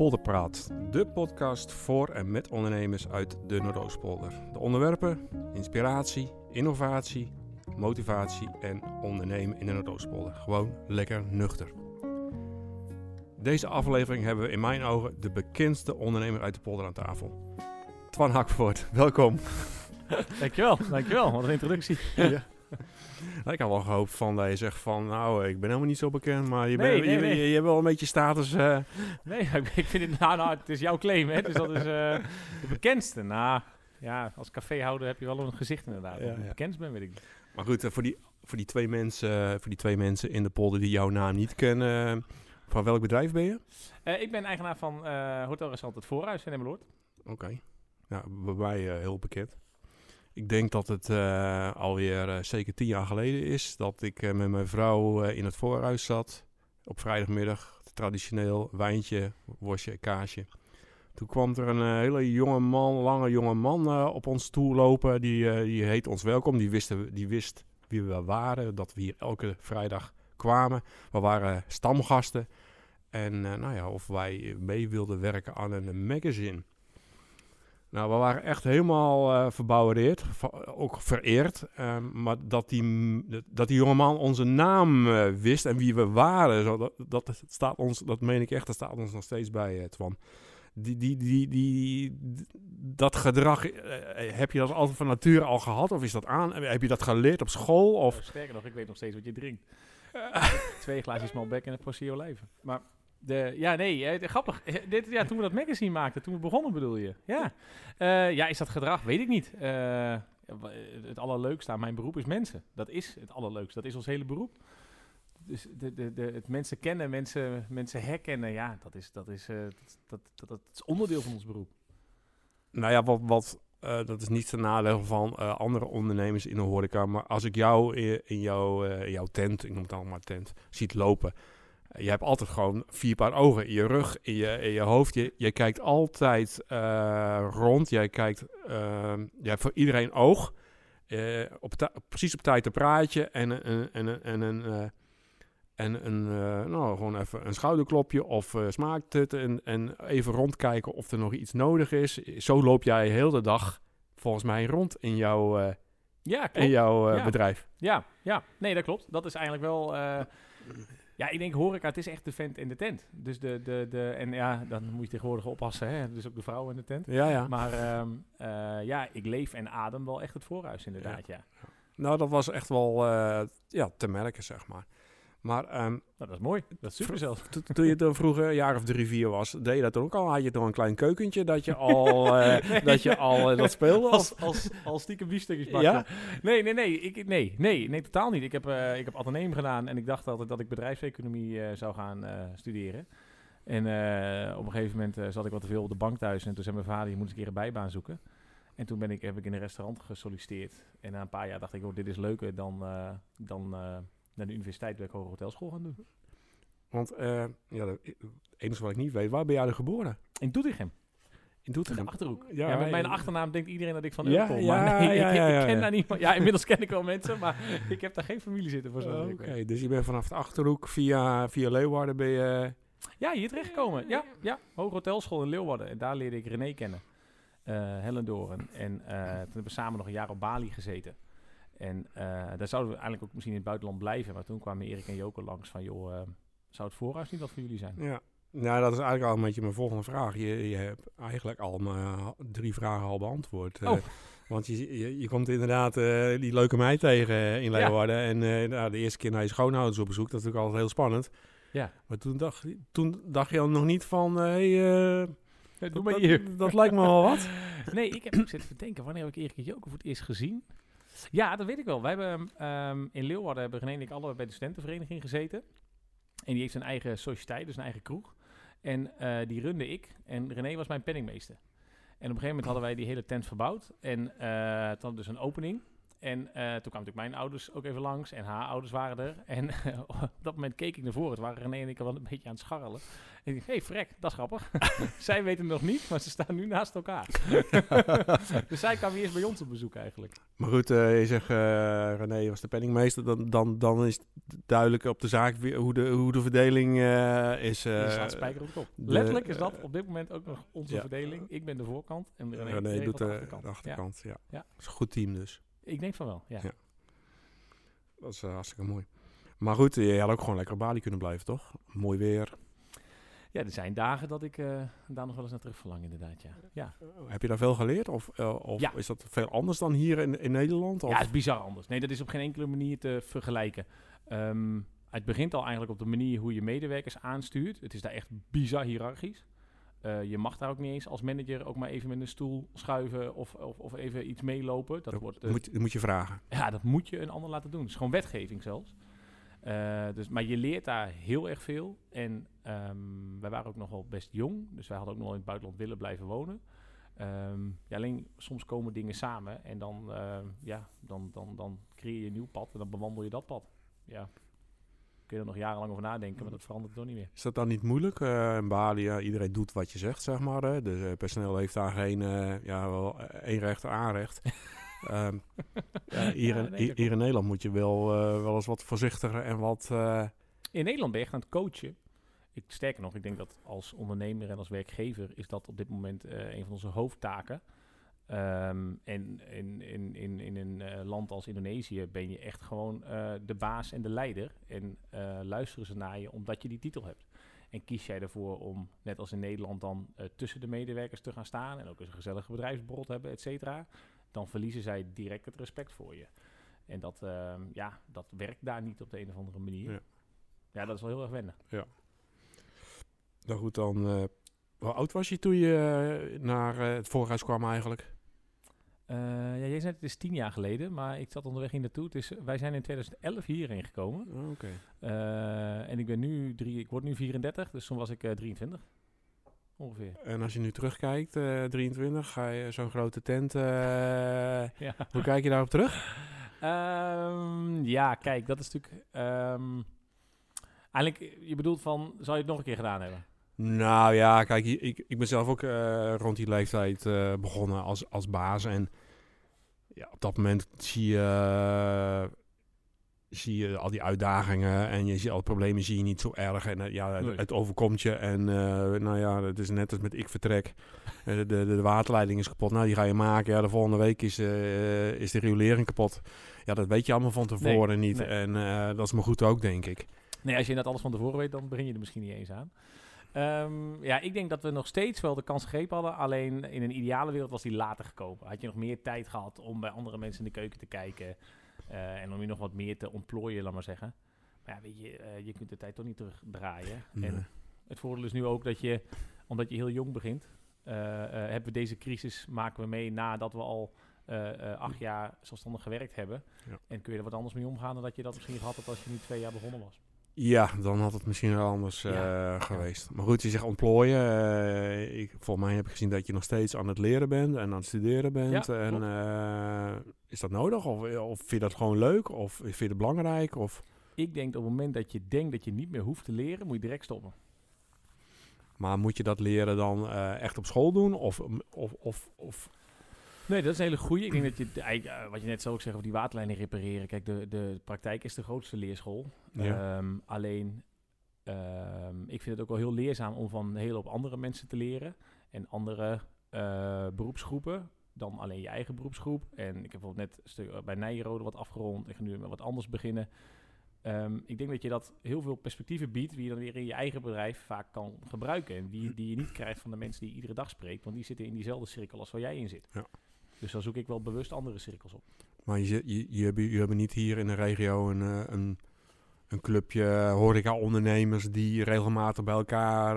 Polderpraat, de podcast voor en met ondernemers uit de Noordoostpolder. De onderwerpen, inspiratie, innovatie, motivatie en ondernemen in de Noordoostpolder. Gewoon lekker nuchter. Deze aflevering hebben we in mijn ogen de bekendste ondernemer uit de polder aan tafel. Twan Hakvoort, welkom. Dankjewel, dankjewel. Wat een introductie. Ja. Nou, ik had wel gehoopt van dat je zegt van, nou, ik ben helemaal niet zo bekend, maar je, Nee, bent, nee, je, nee. je, je hebt wel een beetje status. eh, Nee, ik vind het, nou, nou, het is jouw claim, hè. Dus dat is eh, de bekendste. Nou, ja, als caféhouder heb je wel een gezicht inderdaad. Ja, bekend ben, weet ik niet. Maar goed, eh, voor die, voor, die twee mensen, voor die twee mensen in de polder die jouw naam niet kennen, van welk bedrijf ben je? Ik ben eigenaar van eh hotelrestaurant Het Voorhuis in Emmeloord. Oké. Ja, bij mij heel bekend. Ik denk dat het eh, alweer eh, zeker tien jaar geleden is dat ik eh, met mijn vrouw in het voorhuis zat. Op vrijdagmiddag, traditioneel, wijntje, worstje, kaasje. Toen kwam er een hele jonge man, lange jonge man op ons toe lopen. Die, die heet ons welkom. Die, wisten, die wist wie we waren, dat we hier elke vrijdag kwamen. We waren stamgasten. En nou ja, of wij mee wilden werken aan een magazine. Nou, we waren echt helemaal eh verbouwereerd, ook vereerd. Ehm, maar dat die, dat die jongeman onze naam eh, wist en wie we waren, zo, dat, dat, staat ons, dat meen ik echt, dat staat ons nog steeds bij, eh, Twan. Die, die, die, die, dat gedrag, heb je dat altijd van nature al gehad? Of is dat aan? Heb je dat geleerd op school? Of? Of sterker nog, ik weet nog steeds wat je drinkt. Twee glaasjes Malbec en een portie olijven. Maar de, ja, nee, eh, grappig. Eh, Dit, ja, toen we dat magazine maakten, toen we begonnen bedoel je? Ja, Eh, ja is dat gedrag? Weet ik niet. Eh, het allerleukste aan mijn beroep is mensen. Dat is het allerleukste. Dat is ons hele beroep. Dus de, de, de, het mensen kennen, mensen, mensen herkennen, ja, dat is, dat, is, eh, dat, dat, dat, is onderdeel van ons beroep. Nou ja, wat, wat, eh, dat is niet ten nadeel van eh, andere ondernemers in de horeca. Maar als ik jou in, in, jouw, eh, in jouw tent, ik noem het allemaal tent, ziet lopen. Je hebt altijd gewoon vier paar ogen in je rug, in je, in je hoofd. Je, je kijkt altijd eh, rond. Jij kijkt, je hebt voor iedereen oog. Eh, op precies op tijd een praatje en een, en, en, en een... eh, en een, eh, nou, gewoon even een schouderklopje of smaakt het en, en even rondkijken of er nog iets nodig is. Zo loop jij heel de dag volgens mij rond in jouw, Ja, klopt. in jouw Ja. bedrijf. Ja, ja, nee, dat klopt. Dat is eigenlijk wel. Ja, ik denk horeca, het is echt de vent in de tent. Dus de, de, de, en ja, dan moet je tegenwoordig oppassen, hè? Dus ook de vrouw in de tent. Ja, ja. Maar ehm, eh, ja, ik leef en adem wel echt het voorhuis, inderdaad, ja. Nou, dat was echt wel eh, ja, te merken, zeg maar. Maar ehm, Nou, dat is mooi. Dat is super zelfs. to- toen je toen vroeger een jaar of drie, vier was, deed je dat ook al? Had je toch een klein keukentje dat je al, eh, dat, je al eh, dat speelde? Als, als, als stiekem biefstukjes bakken. Ja? Nee, nee, nee, ik, nee, nee, nee, totaal niet. Ik heb, eh ik heb ateneum gedaan en ik dacht altijd dat ik bedrijfseconomie zou gaan studeren. En op een gegeven moment zat ik wat te veel op de bank thuis en toen zei mijn vader, je moet eens een keer een bijbaan zoeken. En toen ben ik, heb ik in een restaurant gesolliciteerd. En na een paar jaar dacht ik, oh, dit is leuker dan, dan naar de universiteit bij Hoge Hotelschool gaan doen. Want eh, ja, het enige wat ik niet weet, waar ben jij er geboren? In Doetinchem, In in Doetinchem. de Achterhoek. Ja, Ja, met mijn achternaam denkt iedereen dat ik van Ja, ja, maar nee, ja, ik, ja, ik ken daar niemand. Ja, inmiddels ken ik wel mensen, maar ik heb daar geen familie zitten voor zover Oké, dus je bent vanaf de Achterhoek via, via Leeuwarden ben je... Ja, hier terechtgekomen. Ja, ja. Hoge Hotelschool in Leeuwarden. En daar leerde ik René kennen. Hellendoorn. En eh, toen hebben we samen nog een jaar op Bali gezeten. En eh, daar zouden we eigenlijk ook misschien in het buitenland blijven. Maar toen kwamen Erik en Joke langs van... joh, eh, zou het voorhuis niet wat voor jullie zijn? Ja. Nou, dat is eigenlijk al een beetje mijn volgende vraag. Je, je hebt eigenlijk al mijn drie vragen al beantwoord. eh, Oh. want je, je, je komt inderdaad die leuke meid tegen in Ja. Leeuwarden. En nou, de eerste keer naar je schoonouders op bezoek, dat is natuurlijk altijd heel spannend. Ja. Maar toen dacht, toen dacht je al nog niet van, hé, hey, Doe dat, maar hier. dat, dat lijkt me wel wat. Nee, ik heb ik zit even te denken, wanneer heb ik Erik en Joke voor het eerst gezien? Ja, dat weet ik wel. Wij hebben ehm, in Leeuwarden hebben René en ik allebei bij de studentenvereniging gezeten. En die heeft een eigen sociëteit, dus een eigen kroeg. En eh, die runde ik. En René was mijn penningmeester. En op een gegeven moment hadden wij die hele tent verbouwd. En toen hadden we dus een opening. En eh, toen kwamen natuurlijk mijn ouders ook even langs en haar ouders waren er. En op dat moment keek ik naar voren. Het waren René en ik al wel een beetje aan het scharrelen. En ik dacht, hé hey, frek, dat is grappig. zij weten het nog niet, maar ze staan nu naast elkaar. dus zij kwamen eerst bij ons op bezoek eigenlijk. Maar goed, eh, je zegt eh, René was de penningmeester. Dan, dan, dan is duidelijk op de zaak weer hoe de, hoe de verdeling is. Eh, staat spijker op de kop. Letterlijk is dat op dit moment ook nog onze Ja. verdeling. Ik ben de voorkant en René, doet de de, achterkant. de achterkant. Ja. Ja. Dat is een goed team dus. Ik denk van wel, ja. Ja. Dat is eh, hartstikke mooi. Maar goed, je had ook gewoon lekker op Bali kunnen blijven, toch? Mooi weer. Ja, er zijn dagen dat ik eh, daar nog wel eens naar terug verlang inderdaad, ja. Ja, Heb je daar veel geleerd? Of, eh, of Ja. is dat veel anders dan hier in, in Nederland? Of? ja het is bizar anders. Nee, dat is op geen enkele manier te vergelijken. Ehm, het begint al eigenlijk op de manier hoe je medewerkers aanstuurt. Het is daar echt bizar hiërarchisch. Eh, je mag daar ook niet eens als manager ook maar even met een stoel schuiven of, of, of even iets meelopen. Dat, dat wordt, eh, moet, je vragen. Ja, dat moet je een ander laten doen. Het is gewoon wetgeving zelfs. Eh, dus, maar je leert daar heel erg veel. En ehm, wij waren ook nog wel best jong. Dus wij hadden ook nog in het buitenland willen blijven wonen. Ehm, ja, alleen soms komen dingen samen. En dan, ja, dan, dan, dan creëer je een nieuw pad. En dan bewandel je dat pad. Ja. Kun je er nog jarenlang over nadenken. Maar dat verandert toch niet meer. Is dat dan niet moeilijk? Eh, in Bali, ja, iedereen doet wat je zegt, zeg maar. Hè? Dus eh, personeel heeft daar geen, eh, ja, wel eh, één recht aanrecht. Ehm, ja, hier, in, nee, hier, in Nederland moet je wel, eh, wel eens wat voorzichtiger en wat... eh, In Nederland ben je echt aan het coachen. Ik, sterker nog, ik denk dat als ondernemer en als werkgever is dat op dit moment eh, een van onze hoofdtaken. Ehm, en in, in, in, in een eh, land als Indonesië ben je echt gewoon eh, de baas en de leider. En eh, luisteren ze naar je omdat je die titel hebt. En kies jij ervoor om, net als in Nederland, dan tussen de medewerkers te gaan staan en ook eens een gezellige bedrijfsborrel te hebben, et cetera, dan verliezen zij direct het respect voor je. En dat, ehm, ja, dat werkt daar niet op de een of andere manier. Ja. Ja, dat is wel heel erg wennen. nou goed, dan... hoe oud was je toen je naar het voorhuis kwam eigenlijk? Eh, ja, jij zei het is tien jaar geleden, maar ik zat onderweg hier naartoe. Is, wij zijn in 2011 hierheen gekomen. Oh, Oké. Eh, en ik ben nu drie, ik word nu 34, dus toen was ik eh, 23. Ongeveer. En als je nu terugkijkt, eh 23, ga je zo'n grote tent... eh, Ja. hoe kijk je daarop terug? Ehm, ja, kijk, dat is natuurlijk. ehm, eigenlijk, je bedoelt van, zou je het nog een keer gedaan hebben? Nou ja, kijk, ik, ik- ben zelf ook eh, rond die leeftijd eh, begonnen als, als baas. En ja, op dat moment zie je, zie je al die uitdagingen en je ziet al die problemen zie je niet zo erg. En eh, ja, het, Nee. het overkomt je. En eh, nou ja, het is net als met ik vertrek. Eh, de, de, de waterleiding is kapot. Nou, die ga je maken. Ja, de volgende week is, is de riolering kapot. Ja, dat weet je allemaal van tevoren niet. nee. En dat is maar goed ook, denk ik. Nee, als je dat alles van tevoren weet, dan begin je er misschien niet eens aan. Ehm, ja, ik denk dat we nog steeds wel de kans gegrepen hadden. Alleen in een ideale wereld was die later gekomen. Had je nog meer tijd gehad om bij andere mensen in de keuken te kijken. eh, en om je nog wat meer te ontplooien, laat maar zeggen. Maar ja, weet je, eh, je kunt de tijd toch niet terugdraaien. Nee. En het voordeel is nu ook dat je, omdat je heel jong begint, eh, hebben we deze crisis, maken we mee nadat we al acht jaar zelfstandig gewerkt hebben. Ja. En kun je er wat anders mee omgaan dan dat je dat misschien gehad had als je nu twee jaar begonnen was. Ja, dan had het misschien wel anders eh, geweest. Maar goed, je zegt ontplooien. eh, ik, volgens mij heb ik gezien dat je nog steeds aan het leren bent en aan het studeren bent. Ja, en eh, is dat nodig? Of, of vind je dat gewoon leuk? Of vind je het belangrijk? Of, Ik denk op het moment dat je denkt dat je niet meer hoeft te leren, moet je direct stoppen. maar moet je dat leren dan echt op school doen? Of, of, of, of Nee, dat is een hele goeie. Ik denk dat je, eh, wat je net zo ook zegt over die waterlijnen repareren. Kijk, de, de praktijk is de grootste leerschool. Ja. Ehm, alleen, ehm, ik vind het ook wel heel leerzaam om van een hele hoop andere mensen te leren. En andere eh, beroepsgroepen dan alleen je eigen beroepsgroep. En ik heb bijvoorbeeld net stuk eh, bij Nijrode wat afgerond. Ik ga nu met wat anders beginnen. Ehm, ik denk dat je dat heel veel perspectieven biedt, die je dan weer in je eigen bedrijf vaak kan gebruiken. En die, die je niet krijgt van de mensen die je iedere dag spreekt, want die zitten in diezelfde cirkel als waar jij in zit. Ja. Dus dan zoek ik wel bewust andere cirkels op. maar je, je, je, hebt- je hebt niet hier in de regio een, eh, een, een clubje horeca-ondernemers die regelmatig bij elkaar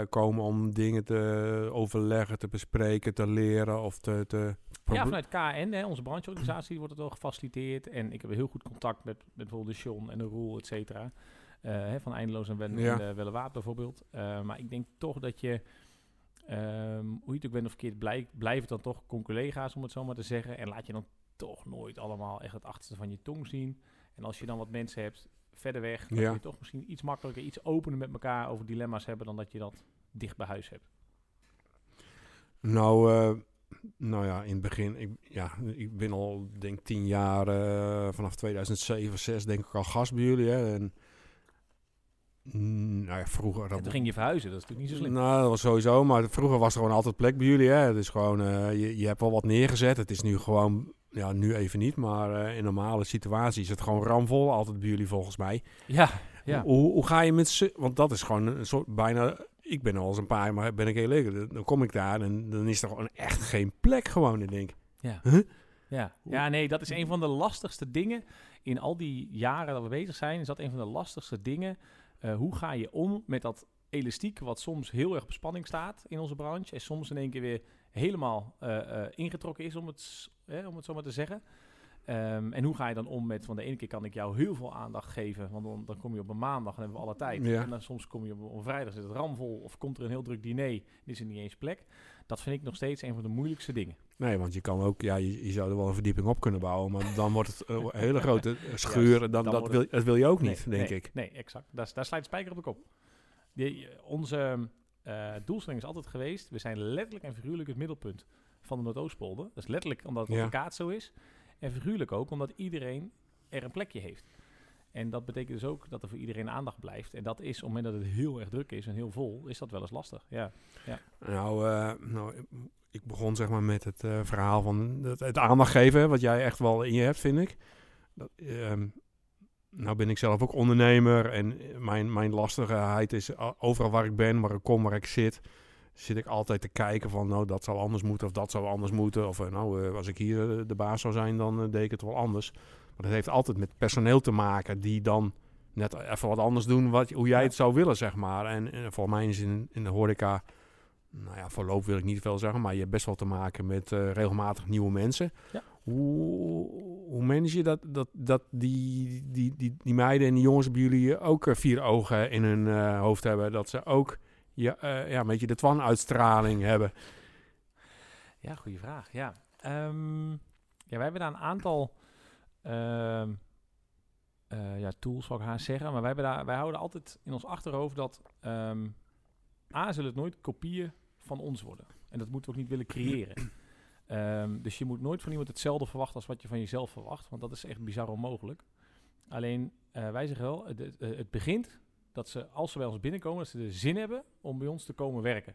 eh, komen om dingen te overleggen, te bespreken, te leren of te... te Ja, vanuit KN, hè, onze brancheorganisatie, wordt het wel gefaciliteerd. En ik heb heel goed contact met, met bijvoorbeeld de John en de Roel, et cetera. Eh, van Eindeloos en, Wen Ja. en uh, Wellewaard bijvoorbeeld. Eh, maar ik denk toch dat je... ehm, hoe je het ook bent of verkeerd, blijf, blijf het dan toch collega's, om het zo maar te zeggen. En laat je dan toch nooit allemaal echt het achterste van je tong zien. En als je dan wat mensen hebt verder weg, dan Ja. kun je toch misschien iets makkelijker, iets opener met elkaar over dilemma's hebben dan dat je dat dicht bij huis hebt. Nou, eh, nou ja, in het begin, ik, ja, ik ben al denk tien jaar, eh, vanaf 2007, 6 denk ik al gast bij jullie. Hè, en, nou ja, vroeger... En dat- toen ging je verhuizen, dat is natuurlijk niet zo slim. Nou, dat was sowieso, maar vroeger was er gewoon altijd plek bij jullie. Hè. Het is gewoon, eh, je, je hebt wel wat neergezet. Het is nu gewoon, ja, nu even niet, maar eh, in normale situaties is het gewoon ramvol. Altijd bij jullie volgens mij. Ja, ja. Hoe, hoe ga je met ze? Want dat is gewoon een soort bijna. Ik ben al eens een paar, maar ben ik heel eerlijk. Dan kom ik daar en dan is er gewoon echt geen plek gewoon. En denk, Ja. Huh? Ja. ja, nee, dat is een van de lastigste dingen in al die jaren dat we bezig zijn. Is dat een van de lastigste dingen? Eh, hoe ga je om met dat elastiek wat soms heel erg op spanning staat in onze branche en soms in één keer weer helemaal eh, eh, ingetrokken is, om het, eh, om het zo maar te zeggen. Ehm, en hoe ga je dan om met, van de ene keer kan ik jou heel veel aandacht geven, want dan, dan kom je op een maandag en hebben we alle tijd. Ja. En dan soms kom je op, op een vrijdag, zit het ramvol, of komt er een heel druk diner, en is er niet eens plek. Dat vind ik nog steeds een van de moeilijkste dingen. Nee, want je kan ook, ja, je, je zou er wel een verdieping op kunnen bouwen, maar dan wordt het een hele grote schuur. Juist, dan, dan dat, wil, dat wil je ook niet, Nee, denk nee, ik. Nee, exact. Daar, daar slijt de spijker op de kop. Die, onze eh, doelstelling is altijd geweest, we zijn letterlijk en figuurlijk het middelpunt van de Noordoostpolder. Dat is letterlijk omdat het Ja. op de kaart zo is. En figuurlijk ook omdat iedereen er een plekje heeft. En dat betekent dus ook dat er voor iedereen aandacht blijft. En dat is, op het moment dat het heel erg druk is en heel vol, is dat wel eens lastig. Ja, Nou, eh, nou, ik begon zeg maar met het eh, verhaal van het, het aandacht geven, wat jij echt wel in je hebt, vind ik. Dat, ehm, nou ben ik zelf ook ondernemer en eh, mijn, mijn lastigheid is overal waar ik ben, waar ik kom, waar ik zit, zit ik altijd te kijken van nou dat zou anders moeten of dat zou anders moeten. Of nou als ik hier de baas zou zijn dan deed ik het wel anders. Maar dat heeft altijd met personeel te maken die dan net even wat anders doen wat, hoe jij Ja. het zou willen zeg maar. En, en voor mij is in, in de horeca nou ja, voorlopig wil ik niet veel zeggen, maar je hebt best wel te maken met eh, regelmatig nieuwe mensen. Ja. Hoe, hoe manage je dat, dat, dat die, die, die, die meiden en die jongens bij jullie ook eh, vier ogen in hun eh, hoofd hebben? Dat ze ook ja, ja, een beetje de Twan-uitstraling hebben. Ja, goede vraag. Ja. Ehm, ja, wij hebben daar een aantal ehm, eh, ja, tools, zou ik haar zeggen. Maar wij, daar, wij houden altijd in ons achterhoofd dat... ehm A, zullen het nooit kopieën van ons worden. En dat moeten we ook niet willen creëren. Ehm, dus je moet nooit van iemand hetzelfde verwachten als wat je van jezelf verwacht. Want dat is echt bizar onmogelijk. Alleen, eh, wij zeggen wel, het, het, het begint dat ze, als ze bij ons binnenkomen, dat ze de zin hebben om bij ons te komen werken.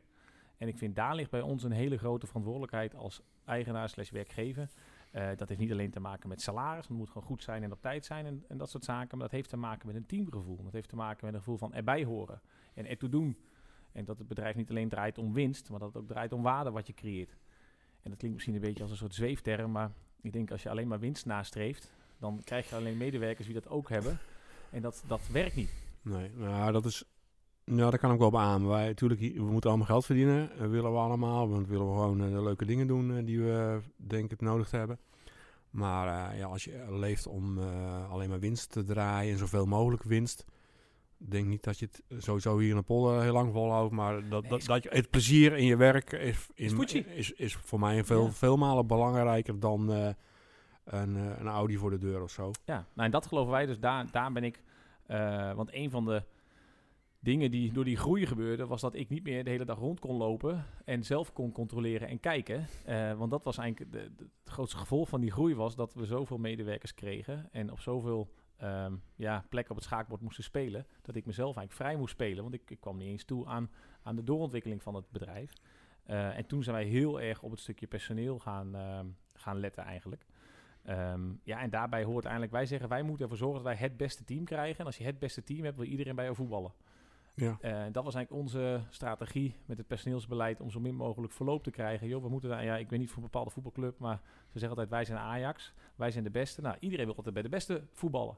En ik vind daar ligt bij ons een hele grote verantwoordelijkheid als eigenaar slash werkgever. Eh, dat heeft niet alleen te maken met salaris, het moet gewoon goed zijn en op tijd zijn en, dat soort zaken. Maar dat heeft te maken met een teamgevoel. Dat heeft te maken met een gevoel van erbij horen en ertoe doen. En dat het bedrijf niet alleen draait om winst, maar dat het ook draait om waarde wat je creëert. En dat klinkt misschien een beetje als een soort zweefterm, maar ik denk als je alleen maar winst nastreeft, dan krijg je alleen medewerkers die dat ook hebben. En dat, dat werkt niet. Nee, nou, dat is. Nou, dat kan ik wel beamen. Wij, natuurlijk, we moeten allemaal geld verdienen. Dat willen we allemaal. Want willen we gewoon eh, de leuke dingen doen eh, die we, denk ik, nodig hebben. Maar eh, ja, als je leeft om eh, alleen maar winst te draaien en zoveel mogelijk winst. Ik denk niet dat je het sowieso hier in de polder heel lang volhoudt. Maar dat, dat, dat je, het plezier in je werk is, Is in, is, is voor mij veel, Ja. veel malen belangrijker dan eh, een, een Audi voor de deur of zo. Ja, nou en dat geloven wij. Dus daar, daar ben ik. want een van de dingen die door die groei gebeurde, was dat ik niet meer de hele dag rond kon lopen en zelf kon controleren en kijken. Eh, want dat was eigenlijk de, het grootste gevolg van die groei was dat we zoveel medewerkers kregen en op zoveel ehm, ja, plekken op het schaakbord moesten spelen, dat ik mezelf eigenlijk vrij moest spelen. Want ik, ik kwam niet eens toe aan, aan de doorontwikkeling van het bedrijf. Eh, en toen zijn wij heel erg op het stukje personeel gaan, ehm, gaan letten eigenlijk. Ehm, ja, en daarbij hoort eigenlijk, wij zeggen, wij moeten ervoor zorgen dat wij het beste team krijgen. En als je het beste team hebt, wil iedereen bij jou voetballen. Ja. Eh, dat was eigenlijk onze strategie met het personeelsbeleid om zo min mogelijk verloop te krijgen. Joh, we moeten daar, ja, ik weet niet voor een bepaalde voetbalclub, maar ze zeggen altijd, wij zijn Ajax, wij zijn de beste. Nou, iedereen wil altijd bij de beste voetballen.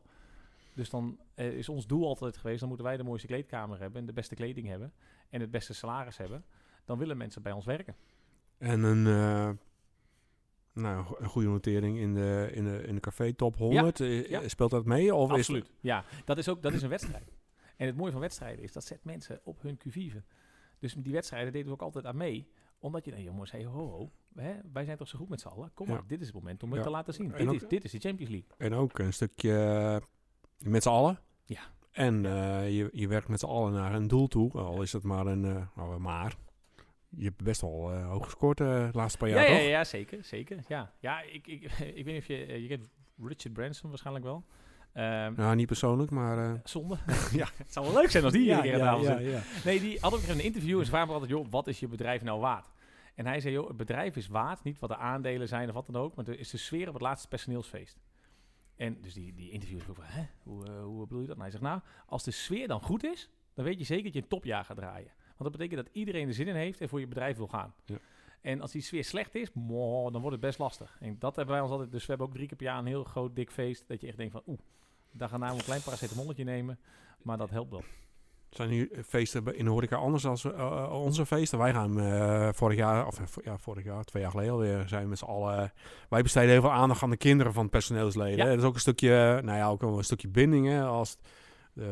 Dus dan eh, is ons doel altijd geweest, dan moeten wij de mooiste kleedkamer hebben en de beste kleding hebben en het beste salaris hebben. Dan willen mensen bij ons werken. En een, eh, nou, een goede notering in de, in de, in de café top 100. Eh, ja. Speelt dat mee? Of is Absoluut. Ja, dat is ook dat is een wedstrijd. En het mooie van wedstrijden is, dat zet mensen op hun Q-vive. Dus die wedstrijden deden we ook altijd aan mee. Omdat je, nee jongens, hey, ho, ho, hè, wij zijn toch zo goed met z'n allen? Kom Ja. maar, dit is het moment om het Ja. te laten zien. En Dit ook- is, dit is de Champions League. En ook een stukje met z'n allen. Ja. En eh, je, je werkt met z'n allen naar een doel toe. Al is het maar een... nou, maar... Je hebt best wel eh, hoog gescoord de laatste paar Ja, jaar, ja, toch? ja, zeker, zeker. Ja, ja ik, ik, ik weet niet of je... je kent Richard Branson waarschijnlijk wel. Ehm, Nou, niet persoonlijk, maar... eh, Zonde. ja, het zou wel leuk zijn als die een keer tafel zit. ja. Nee, die had ook een interview en ze altijd, joh, wat is je bedrijf nou waard? En hij zei, joh, het bedrijf is waard, niet wat de aandelen zijn of wat dan ook, maar het is de sfeer op het laatste personeelsfeest. En dus die, die interview is ook van, hè, hoe, eh, hoe bedoel je dat? En hij zegt, nou, als de sfeer dan goed is, dan weet je zeker dat je een topjaar gaat draaien. Want dat betekent dat iedereen er zin in heeft en voor je bedrijf wil gaan. Ja. En als die sfeer slecht is, mo, dan wordt het best lastig. En dat hebben wij ons altijd, dus we hebben ook drie keer per jaar een heel groot dik feest, dat je echt denkt van, oeh, daar gaan we een klein paracetamolletje nemen, maar dat helpt wel. Zijn hier feesten in de horeca anders dan onze feesten? Wij gaan eh, vorig jaar, of eh, ja, vorig jaar, twee jaar geleden alweer, zijn we met z'n allen... wij besteden heel veel aandacht aan de kinderen van personeelsleden. Ja. Dat is ook een stukje, nou ja, ook een stukje binding. Hè? Als eh,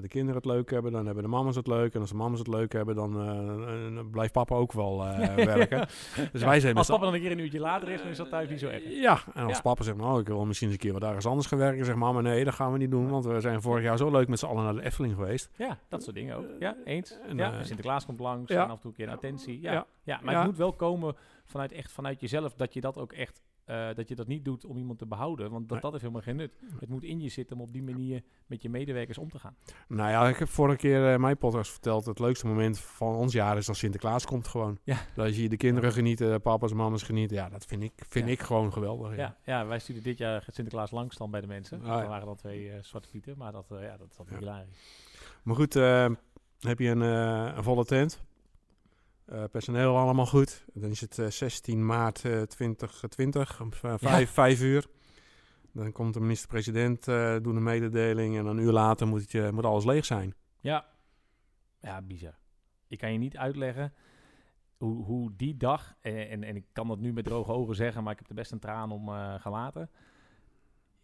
de kinderen het leuk hebben, dan hebben de mama's het leuk. En als de mama's het leuk hebben, dan, eh, dan blijft papa ook wel eh, werken. Dus Ja, wij zijn Als papa dan een keer een uurtje later is, dan is dat thuis niet zo erg. Ja, en als Ja. papa zegt, nou, ik wil misschien eens een keer wat ergens anders gaan werken, zeg maar, maar nee, dat gaan we niet doen, want we zijn vorig jaar zo leuk met z'n allen naar de Efteling geweest. Ja, dat soort dingen ook. Ja, eens. En, ja, eh, Sinterklaas komt langs en af en toe een keer een attentie. Ja, ja. Maar het moet wel komen vanuit, echt vanuit jezelf, dat je dat ook echt, eh, dat je dat niet doet om iemand te behouden, want dat, Nee. dat heeft helemaal geen nut. Het moet in je zitten om op die manier met je medewerkers om te gaan. Nou ja, ik heb vorige keer eh, mijn podcast verteld, het leukste moment van ons jaar is als Sinterklaas komt gewoon. Ja. Dat je de kinderen genieten, papa's, mama's genieten, ja, dat vind ik, vind Ja. ik gewoon geweldig. Ja. Ja, ja, wij stuurden dit jaar Sinterklaas langs dan bij de mensen. Ah, ja. Er waren dan twee eh, zwarte pieten, maar dat, ja, dat is altijd hilarisch. Maar goed, heb je een, een volle tent, Eh, personeel allemaal goed, dan is het eh, 16 maart eh 2020, om v- vijf, vijf uur. Dan komt de minister-president, eh doet een mededeling en dan een uur later moet, je, moet alles leeg zijn. Ja. Ja, bizar. Ik kan je niet uitleggen hoe, hoe die dag, en, en, ik kan dat nu met droge ogen zeggen, maar ik heb er best een traan om eh, gelaten.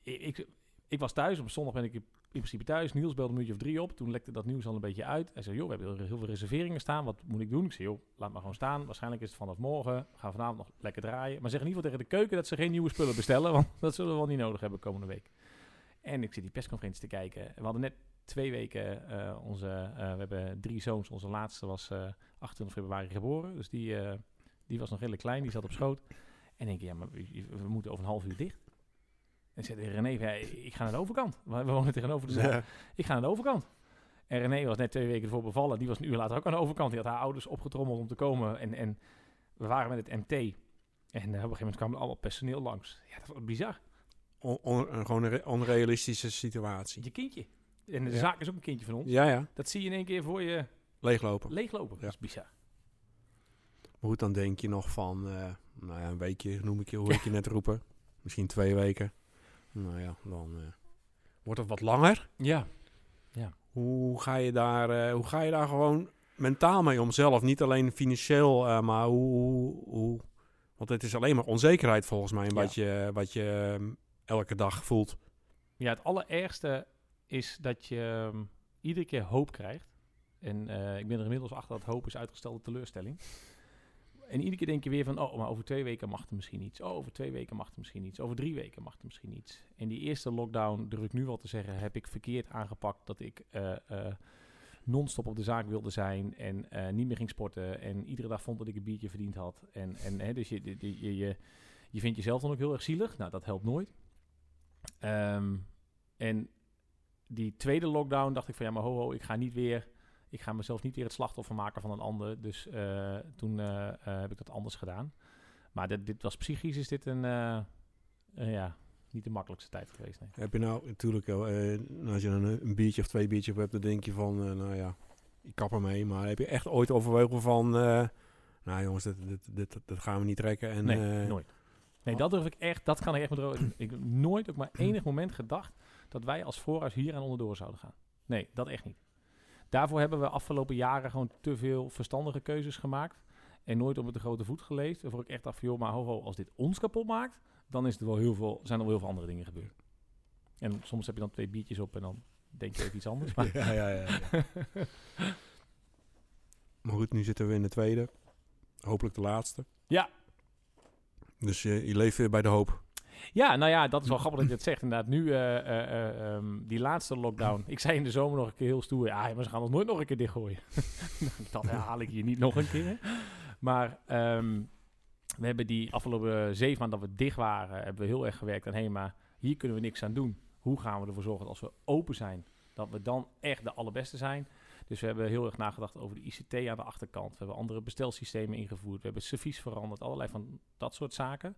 Ik, ik, ik was thuis, op zondag ben ik principe thuis. Niels belde een uurtje of drie op. Toen lekte dat nieuws al een beetje uit. Hij zei, joh, we hebben heel veel reserveringen staan. Wat moet ik doen? Ik zei, joh, laat maar gewoon staan. Waarschijnlijk is het vanaf morgen. We gaan vanavond nog lekker draaien. Maar zeg in ieder geval tegen de keuken dat ze geen nieuwe spullen bestellen. Want dat zullen we wel niet nodig hebben komende week. En ik zit die persconferentie te kijken. We hadden net twee weken uh, onze... Uh, we hebben drie zoons. Onze laatste was uh, 28 februari geboren. Dus die, die was nog redelijk klein. Die zat op schoot. En denk ja, maar we moeten over een half uur dicht. En zei René, ja, ik ga naar de overkant. We wonen tegenover de zaal. Ik ga naar de overkant. En René was net twee weken ervoor bevallen. Die was een uur later ook aan de overkant. Die had haar ouders opgetrommeld om te komen. En, en we waren met het MT. En uh, op een gegeven moment kwam er allemaal personeel langs. Ja, dat was bizar. On, on, gewoon een onrealistische situatie. Je kindje. En de ja. zaak is ook een kindje van ons. Ja, ja. Dat zie je in één keer voor je... Leeglopen. Leeglopen. Ja. Dat is bizar. Maar goed, dan denk je nog van... Uh, nou ja, een weekje noem ik je, hoe ik je net roepen. Misschien twee weken. Nou ja, dan uh, wordt het wat langer. Ja. ja. Hoe, ga je daar, uh, hoe ga je daar gewoon mentaal mee om zelf? Niet alleen financieel, uh, maar hoe, hoe, hoe, Want het is alleen maar onzekerheid volgens mij, ja. wat je, wat je um, elke dag voelt. Ja, het allerergste is dat je um, iedere keer hoop krijgt. En ik ben er inmiddels achter dat hoop is uitgestelde teleurstelling. En iedere keer denk je weer van, oh, maar over twee weken mag er misschien iets. Oh, over twee weken mag er misschien iets. Over drie weken mag er misschien iets. En die eerste lockdown, durf ik nu wel te zeggen, heb ik verkeerd aangepakt. Dat ik uh, uh, non-stop op de zaak wilde zijn en uh, niet meer ging sporten. En iedere dag vond dat ik een biertje verdiend had. En, en hè, dus je, je, je, je, je vindt jezelf dan ook heel erg zielig. Nou, dat helpt nooit. Um, en die tweede lockdown dacht ik van, ja, maar ho, ho, ik ga niet weer ik ga mezelf niet weer het slachtoffer maken van een ander. Dus uh, toen uh, uh, heb ik dat anders gedaan. Maar dit, dit was psychisch is dit een, ja, niet de makkelijkste tijd geweest. Nee. Heb je nou natuurlijk, als je een, een, biertje of twee biertjes hebt, dan denk je van, nou ja, ik kap ermee. Maar heb je echt ooit overwogen van, nou jongens, dit, dit, dit, dit, gaan we niet trekken? En, nee, nooit. Nee, dat durf ik echt, dat kan ik echt met Ik heb nooit ook maar enig moment gedacht dat wij als voorhuis hier aan onderdoor zouden gaan. Nee, dat echt niet. Daarvoor hebben we afgelopen jaren gewoon te veel verstandige keuzes gemaakt. En nooit op het de grote voet geleefd. Waarvoor ik echt dacht van, joh, maar ho, ho, als dit ons kapot maakt, dan is er wel heel veel, zijn er wel heel veel andere dingen gebeurd. En soms heb je dan twee biertjes op en dan denk je even iets anders. Maar ja, ja, ja. ja. Maar goed, nu zitten we in de tweede. Hopelijk de laatste. Ja. Dus je, je leeft weer bij de hoop. Ja, nou ja, dat is wel grappig dat je het zegt. Inderdaad, nu eh, eh, eh, ehm, die laatste lockdown. Ik zei in de zomer nog een keer heel stoer. Ja, maar ze gaan ons nooit nog een keer dichtgooien. dat herhaal ik hier niet nog een keer. Maar ehm, we hebben die afgelopen zeven maanden dat we dicht waren, hebben we heel erg gewerkt aan, hé, maar hier kunnen we niks aan doen. Hoe gaan we ervoor zorgen dat als we open zijn, dat we dan echt de allerbeste zijn? Dus we hebben heel erg nagedacht over de ICT aan de achterkant. We hebben andere bestelsystemen ingevoerd. We hebben servies veranderd. Allerlei van dat soort zaken.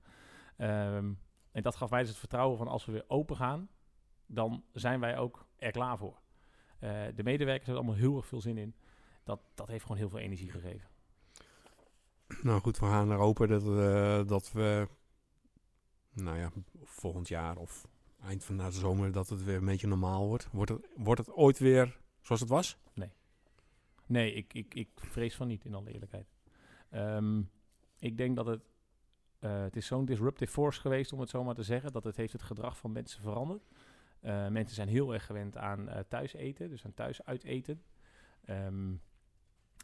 Ehm, en dat gaf mij dus het vertrouwen van als we weer open gaan, dan zijn wij ook er klaar voor. Eh, de medewerkers hebben allemaal heel erg veel zin in. Dat, dat heeft gewoon heel veel energie gegeven. Nou goed, we gaan er hopen dat, eh, dat we, nou ja, volgend jaar of eind van de zomer, dat het weer een beetje normaal wordt. Wordt het, wordt het ooit weer zoals het was? Nee, ik, ik, ik vrees van niet, in alle eerlijkheid. Ehm, ik denk dat het... eh, het is zo'n disruptive force geweest, om het zo maar te zeggen, dat het heeft het gedrag van mensen veranderd. Eh mensen zijn heel erg gewend aan eh, thuis eten, dus aan thuis uiteten. Ehm,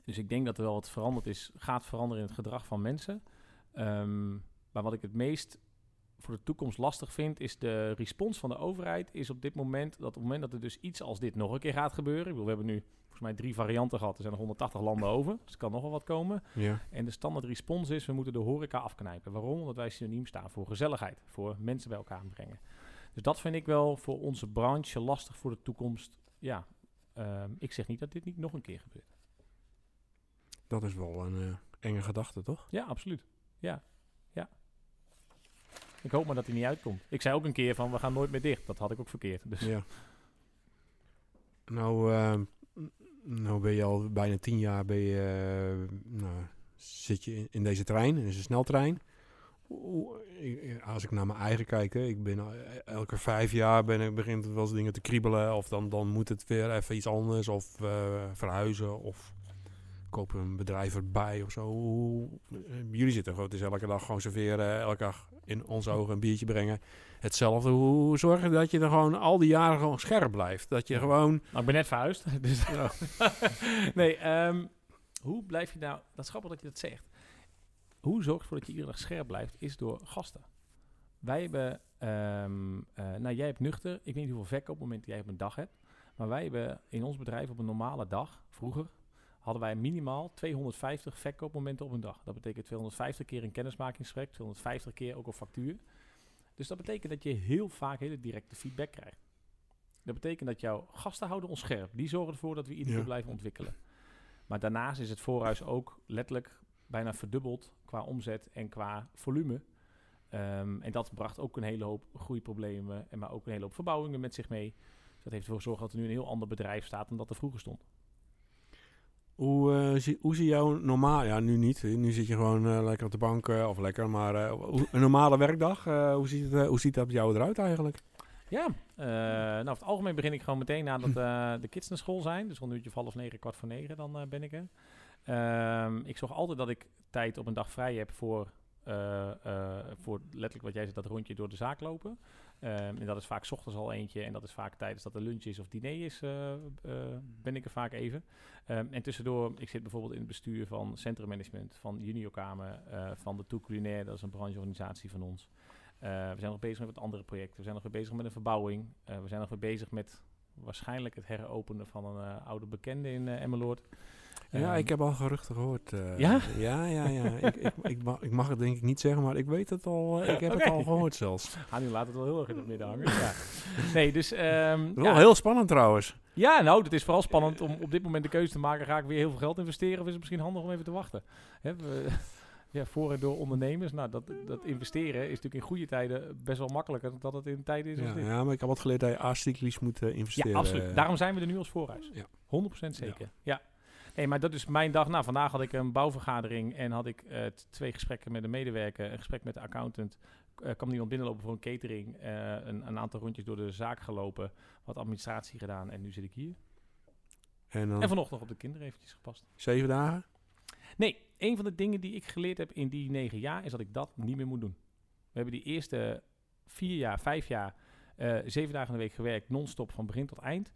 dus ik denk dat er wel wat veranderd is, gaat veranderen in het gedrag van mensen. Ehm, maar wat ik het meest voor de toekomst lastig vind, is de respons van de overheid is op dit moment, dat op het moment dat er dus iets als dit nog een keer gaat gebeuren, ik bedoel, we hebben nu volgens mij drie varianten gehad, er zijn nog 180 landen over, dus er kan nog wel wat komen. Ja. En de standaard respons is, we moeten de horeca afknijpen. Waarom? Omdat wij synoniem staan voor gezelligheid, voor mensen bij elkaar brengen. Dus dat vind ik wel voor onze branche lastig voor de toekomst. Ja, ehm, ik zeg niet dat dit niet nog een keer gebeurt. Dat is wel een eh, enge gedachte, toch? Ja, absoluut. Ja. Ik hoop maar dat hij niet uitkomt. Ik zei ook een keer van, we gaan nooit meer dicht. Dat had ik ook verkeerd. Dus Ja. Nou, eh, nou ben je al bijna tien jaar ben je, eh, nou, zit je in, deze trein, in deze sneltrein. Als ik naar mijn eigen kijk, ik ben al- elke vijf jaar ben ik, begint wel eens dingen te kriebelen. Of dan, dan moet het weer even iets anders. Of eh, verhuizen. Of kopen een bedrijf erbij of zo. Eh, Jullie zitten gewoon, het is elke dag gewoon serveren. Elke dag in onze ogen een biertje brengen. Hetzelfde. Hoe zorg je dat je er gewoon al die jaren gewoon scherp blijft? Dat je gewoon... Nou, ik ben net verhuisd. Dus nee, ehm, hoe blijf je nou... Dat is grappig dat je dat zegt. Hoe zorg je ervoor dat je iedere dag scherp blijft, is door gasten. Wij hebben... ehm, eh, nou, jij hebt nuchter. Ik weet niet hoeveel verkoopmomenten jij op een dag hebt. Maar wij hebben in ons bedrijf op een normale dag, vroeger... hadden wij minimaal 250 verkoopmomenten op een dag. Dat betekent 250 keer een kennismakingsgesprek, 250 keer ook een factuur. Dus dat betekent dat je heel vaak hele directe feedback krijgt. Dat betekent dat jouw gasten houden ons scherp. Die zorgen ervoor dat we iedere Ja. keer blijven ontwikkelen. Maar daarnaast is het voorhuis ook letterlijk bijna verdubbeld qua omzet en qua volume. Ehm, en dat bracht ook een hele hoop groeiproblemen, en maar ook een hele hoop verbouwingen met zich mee. Dus dat heeft ervoor gezorgd dat er nu een heel ander bedrijf staat dan dat er vroeger stond. Hoe, eh, zie, hoe zie jouw normaal... Ja, nu niet. Nu zit je gewoon eh, lekker op de bank. eh, of lekker, maar een normale werkdag. hoe, ziet het, hoe ziet dat bij jou eruit eigenlijk? Ja, nou, over het algemeen begin ik gewoon meteen nadat de kids naar school zijn. Dus rond een uurtje of half negen, kwart voor negen, dan ben ik er. Ehm, ik zorg altijd dat ik tijd op een dag vrij heb voor, eh, eh, voor letterlijk wat jij zegt, dat rondje door de zaak lopen. Ehm, en dat is vaak 's ochtends al eentje en dat is vaak tijdens dat er lunch is of diner is, eh, ben ik er vaak even. Ehm, en tussendoor, ik zit bijvoorbeeld in het bestuur van Centrum Management, van Juniorkamer, van de Toe Culinaire, dat is een brancheorganisatie van ons. We zijn nog bezig met wat andere projecten. We zijn nog weer bezig met een verbouwing. We zijn nog weer bezig met waarschijnlijk het heropenen van een oude bekende in Emmeloord. Ja, Ehm, ik heb al geruchten gehoord. eh, Ja? Ja, ja, ja. ik, ik, ik, mag, ik mag het denk ik niet zeggen, maar ik weet het al. eh, ik heb het al gehoord zelfs. Ah, nu laat het wel heel erg in het midden hangen. ja. Nee, dus... ehm, Wel ja, heel spannend trouwens. ja, nou, het is vooral spannend om op dit moment de keuze te maken. Ga ik weer heel veel geld investeren of is het misschien handig om even te wachten? Hè, we, ja, voor en door ondernemers. Nou, dat, dat investeren is natuurlijk in goede tijden best wel makkelijker dan dat het in tijden is Ja, dit. ja, maar ik heb wat geleerd dat je acyclisch moet eh, investeren. Ja, absoluut. Daarom zijn we er nu als voorhuis. Ja. 100% zeker. Ja. Nee, maar dat is mijn dag. Nou, vandaag had ik een bouwvergadering en had ik eh, twee gesprekken met een medewerker, een gesprek met de accountant. Eh kwam iemand binnenlopen voor een catering, eh, een, een aantal rondjes door de zaak gelopen, wat administratie gedaan en nu zit ik hier. En dan En vanochtend op de kinderen eventjes gepast. zeven dagen? Nee, een van de dingen die ik geleerd heb in die negen jaar is dat ik dat niet meer moet doen. We hebben die eerste vier jaar, vijf jaar, zeven dagen in de week gewerkt, non-stop van begin tot eind.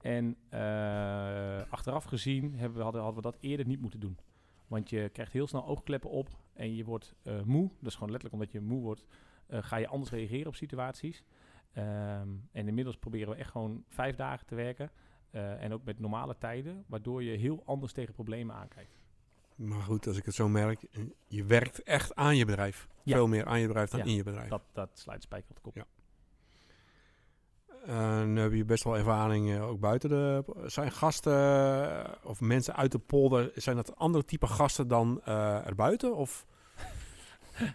En eh, achteraf gezien hebben we, hadden, hadden we dat eerder niet moeten doen. Want je krijgt heel snel oogkleppen op en je wordt eh, moe. Dat is gewoon letterlijk omdat je moe wordt, eh, ga je anders reageren op situaties. Ehm, en inmiddels proberen we echt gewoon vijf dagen te werken. en ook met normale tijden, waardoor je heel anders tegen problemen aankijkt. Maar goed, als ik het zo merk, je werkt echt aan je bedrijf. Ja. Veel meer aan je bedrijf dan Ja, in je bedrijf. Dat, dat sluit spijker op de kop. Ja. En heb je best wel ervaring eh, ook buiten de... Zijn gasten eh, of mensen uit de polder, zijn dat andere type gasten dan eh erbuiten? Of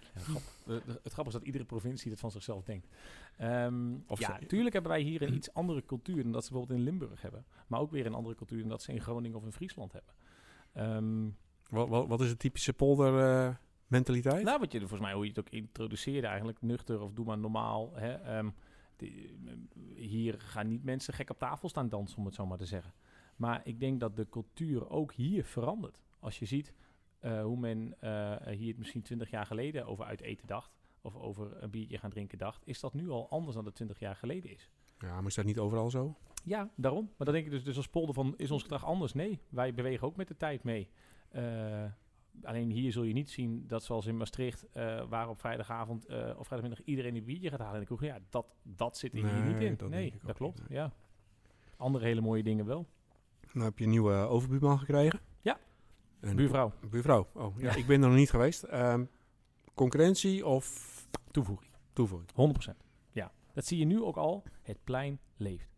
Ja, het grappige is dat iedere provincie dat van zichzelf denkt. Ehm, Of ja, ze- tuurlijk hebben wij hier een iets andere cultuur dan dat ze bijvoorbeeld in Limburg hebben. Maar ook weer een andere cultuur dan dat ze in Groningen of in Friesland hebben. Ehm, wat, wat, wat is de typische polder mentaliteit? nou, wat je er volgens mij, hoe je het ook introduceerde eigenlijk, nuchter of doe maar normaal. Hè, ehm, hier gaan niet mensen gek op tafel staan dansen, om het zo maar te zeggen. Maar ik denk dat de cultuur ook hier verandert. Als je ziet eh, hoe men eh, hier het misschien 20 jaar geleden over uit eten dacht, of over een biertje gaan drinken dacht, is dat nu al anders dan dat 20 jaar geleden is. Ja, maar is dat niet overal zo? Ja, daarom. Maar dan denk ik dus, dus als polder van, is ons gedrag anders? Nee, wij bewegen ook met de tijd mee. Eh, alleen hier zul je niet zien dat zoals in Maastricht, eh, waar op vrijdagavond eh, of vrijdagmiddag iedereen een biertje gaat halen in de kroeg. Ja, dat, dat zit er hier Nee, niet in. dat nee, dat klopt. niet, Ja. Andere hele mooie dingen wel. Nou heb je een nieuwe overbuurman gekregen. Ja. En Buurvrouw, Buurvrouw. Oh, ja, Ja. ik ben er nog niet geweest. Ehm, concurrentie of toevoeging. toevoeging? 100%. Ja, dat zie je nu ook al. Het plein leeft.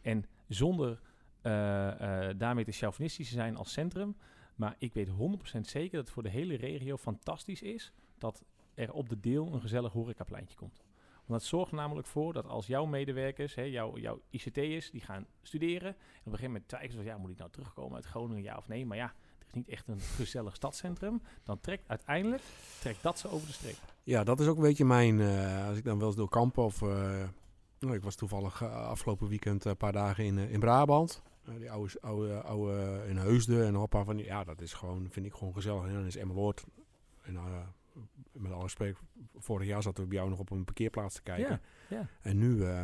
En zonder eh, eh, daarmee te chauvinistisch te zijn als centrum. Maar ik weet 100% zeker dat het voor de hele regio fantastisch is dat er op de deel een gezellig horecapleintje komt. Want dat zorgt namelijk voor dat als jouw medewerkers, hè, jouw, jouw ICT'ers, die gaan studeren. En op een gegeven moment ze, ja, moet ik nou terugkomen uit Groningen, ja of nee? Maar ja, er is niet echt een gezellig stadscentrum. Dan trekt uiteindelijk, trekt dat ze over de streep. Ja, dat is ook een beetje mijn... eh, als ik dan wel eens door kampen of... eh, nou, ik was toevallig eh, afgelopen weekend een paar dagen in, in Brabant. Eh, die oude, oude, oude in Heusden en paar van die... Ja, dat is gewoon, vind ik gewoon gezellig. En dan is Emmeloord. En eh, met alle respect, vorig jaar zaten we bij jou nog op een parkeerplaats te kijken. Ja, ja. En nu eh,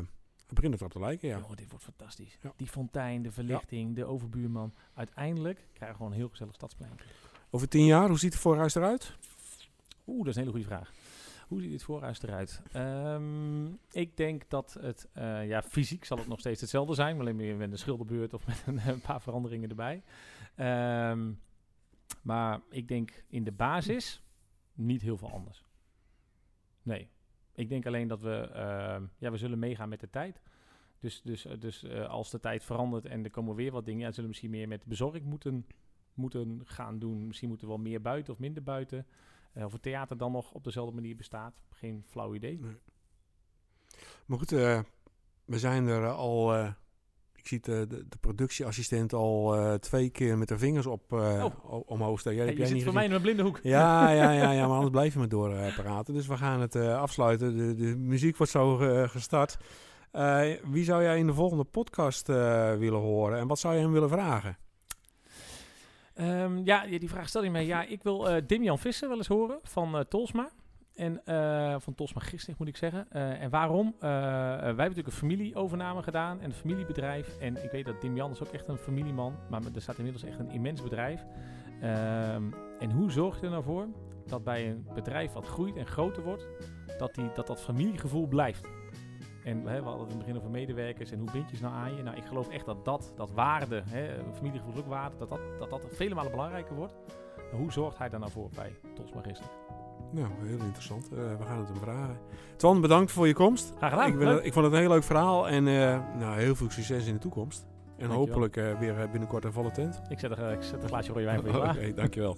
begint het erop te lijken, ja. Joh, dit wordt fantastisch. Ja. Die fontein, de verlichting, de overbuurman. Uiteindelijk krijgen we gewoon een heel gezellig stadsplein. Over tien jaar, hoe ziet het voorhuis eruit? Oeh, dat is een hele goede vraag. Hoe ziet dit voorhuis eruit? Ehm, ik denk dat het, eh, ja, fysiek zal het nog steeds hetzelfde zijn, alleen meer met een schilderbeurt of met een, een paar veranderingen erbij. Ehm, maar ik denk in de basis niet heel veel anders. Nee. Ik denk alleen dat we, ehm, ja, we zullen meegaan met de tijd. Dus, dus, eh, dus eh, als de tijd verandert en er komen weer wat dingen, ja, zullen we misschien meer met bezorging moeten, moeten gaan doen. Misschien moeten we wel meer buiten of minder buiten. Eh, of het theater dan nog op dezelfde manier bestaat, geen flauw idee. Maar goed, eh, we zijn er al... eh, ik zie de, de, productieassistent al twee keer met de vingers op Oh. omhoog Hey, je heb zit jij voor mij in een blinde hoek. Ja, ja, ja, ja, maar anders blijf je maar door praten. Dus we gaan het afsluiten. De, de muziek wordt zo gestart. Wie zou jij in de volgende podcast willen horen en wat zou je hem willen vragen? Ehm, ja, die vraag stel je mij. Ja, ik wil eh Dim-Jan Visser wel eens horen van eh, Tolsma. En eh, van Tolsma Gistig moet ik zeggen. En waarom? Wij hebben natuurlijk een familieovername gedaan en een familiebedrijf. En ik weet dat Dim-Jan is ook echt een familieman. Maar er staat inmiddels echt een immens bedrijf. Ehm, en hoe zorg je er nou voor dat bij een bedrijf wat groeit en groter wordt, dat die, dat, dat familiegevoel blijft? En hè, we hadden het in het begin over medewerkers en hoe bind je ze nou aan je. Nou, ik geloof echt dat dat, dat waarde, hè, familiegevoel ook waarde, dat dat, dat, dat vele malen belangrijker wordt. En hoe zorgt hij daar nou voor bij Tosma Gisling? Nou, heel interessant. Eh, we gaan het hem vragen. Twan, bedankt voor je komst. Graag gedaan. ik, ben- ik vond het een heel leuk verhaal en eh, nou, heel veel succes in de toekomst. En Dankjewel. hopelijk eh, weer binnenkort een volle tent. Ik zet, er, ik zet een glaasje rode wijn voor je Oké, klaar. dankjewel.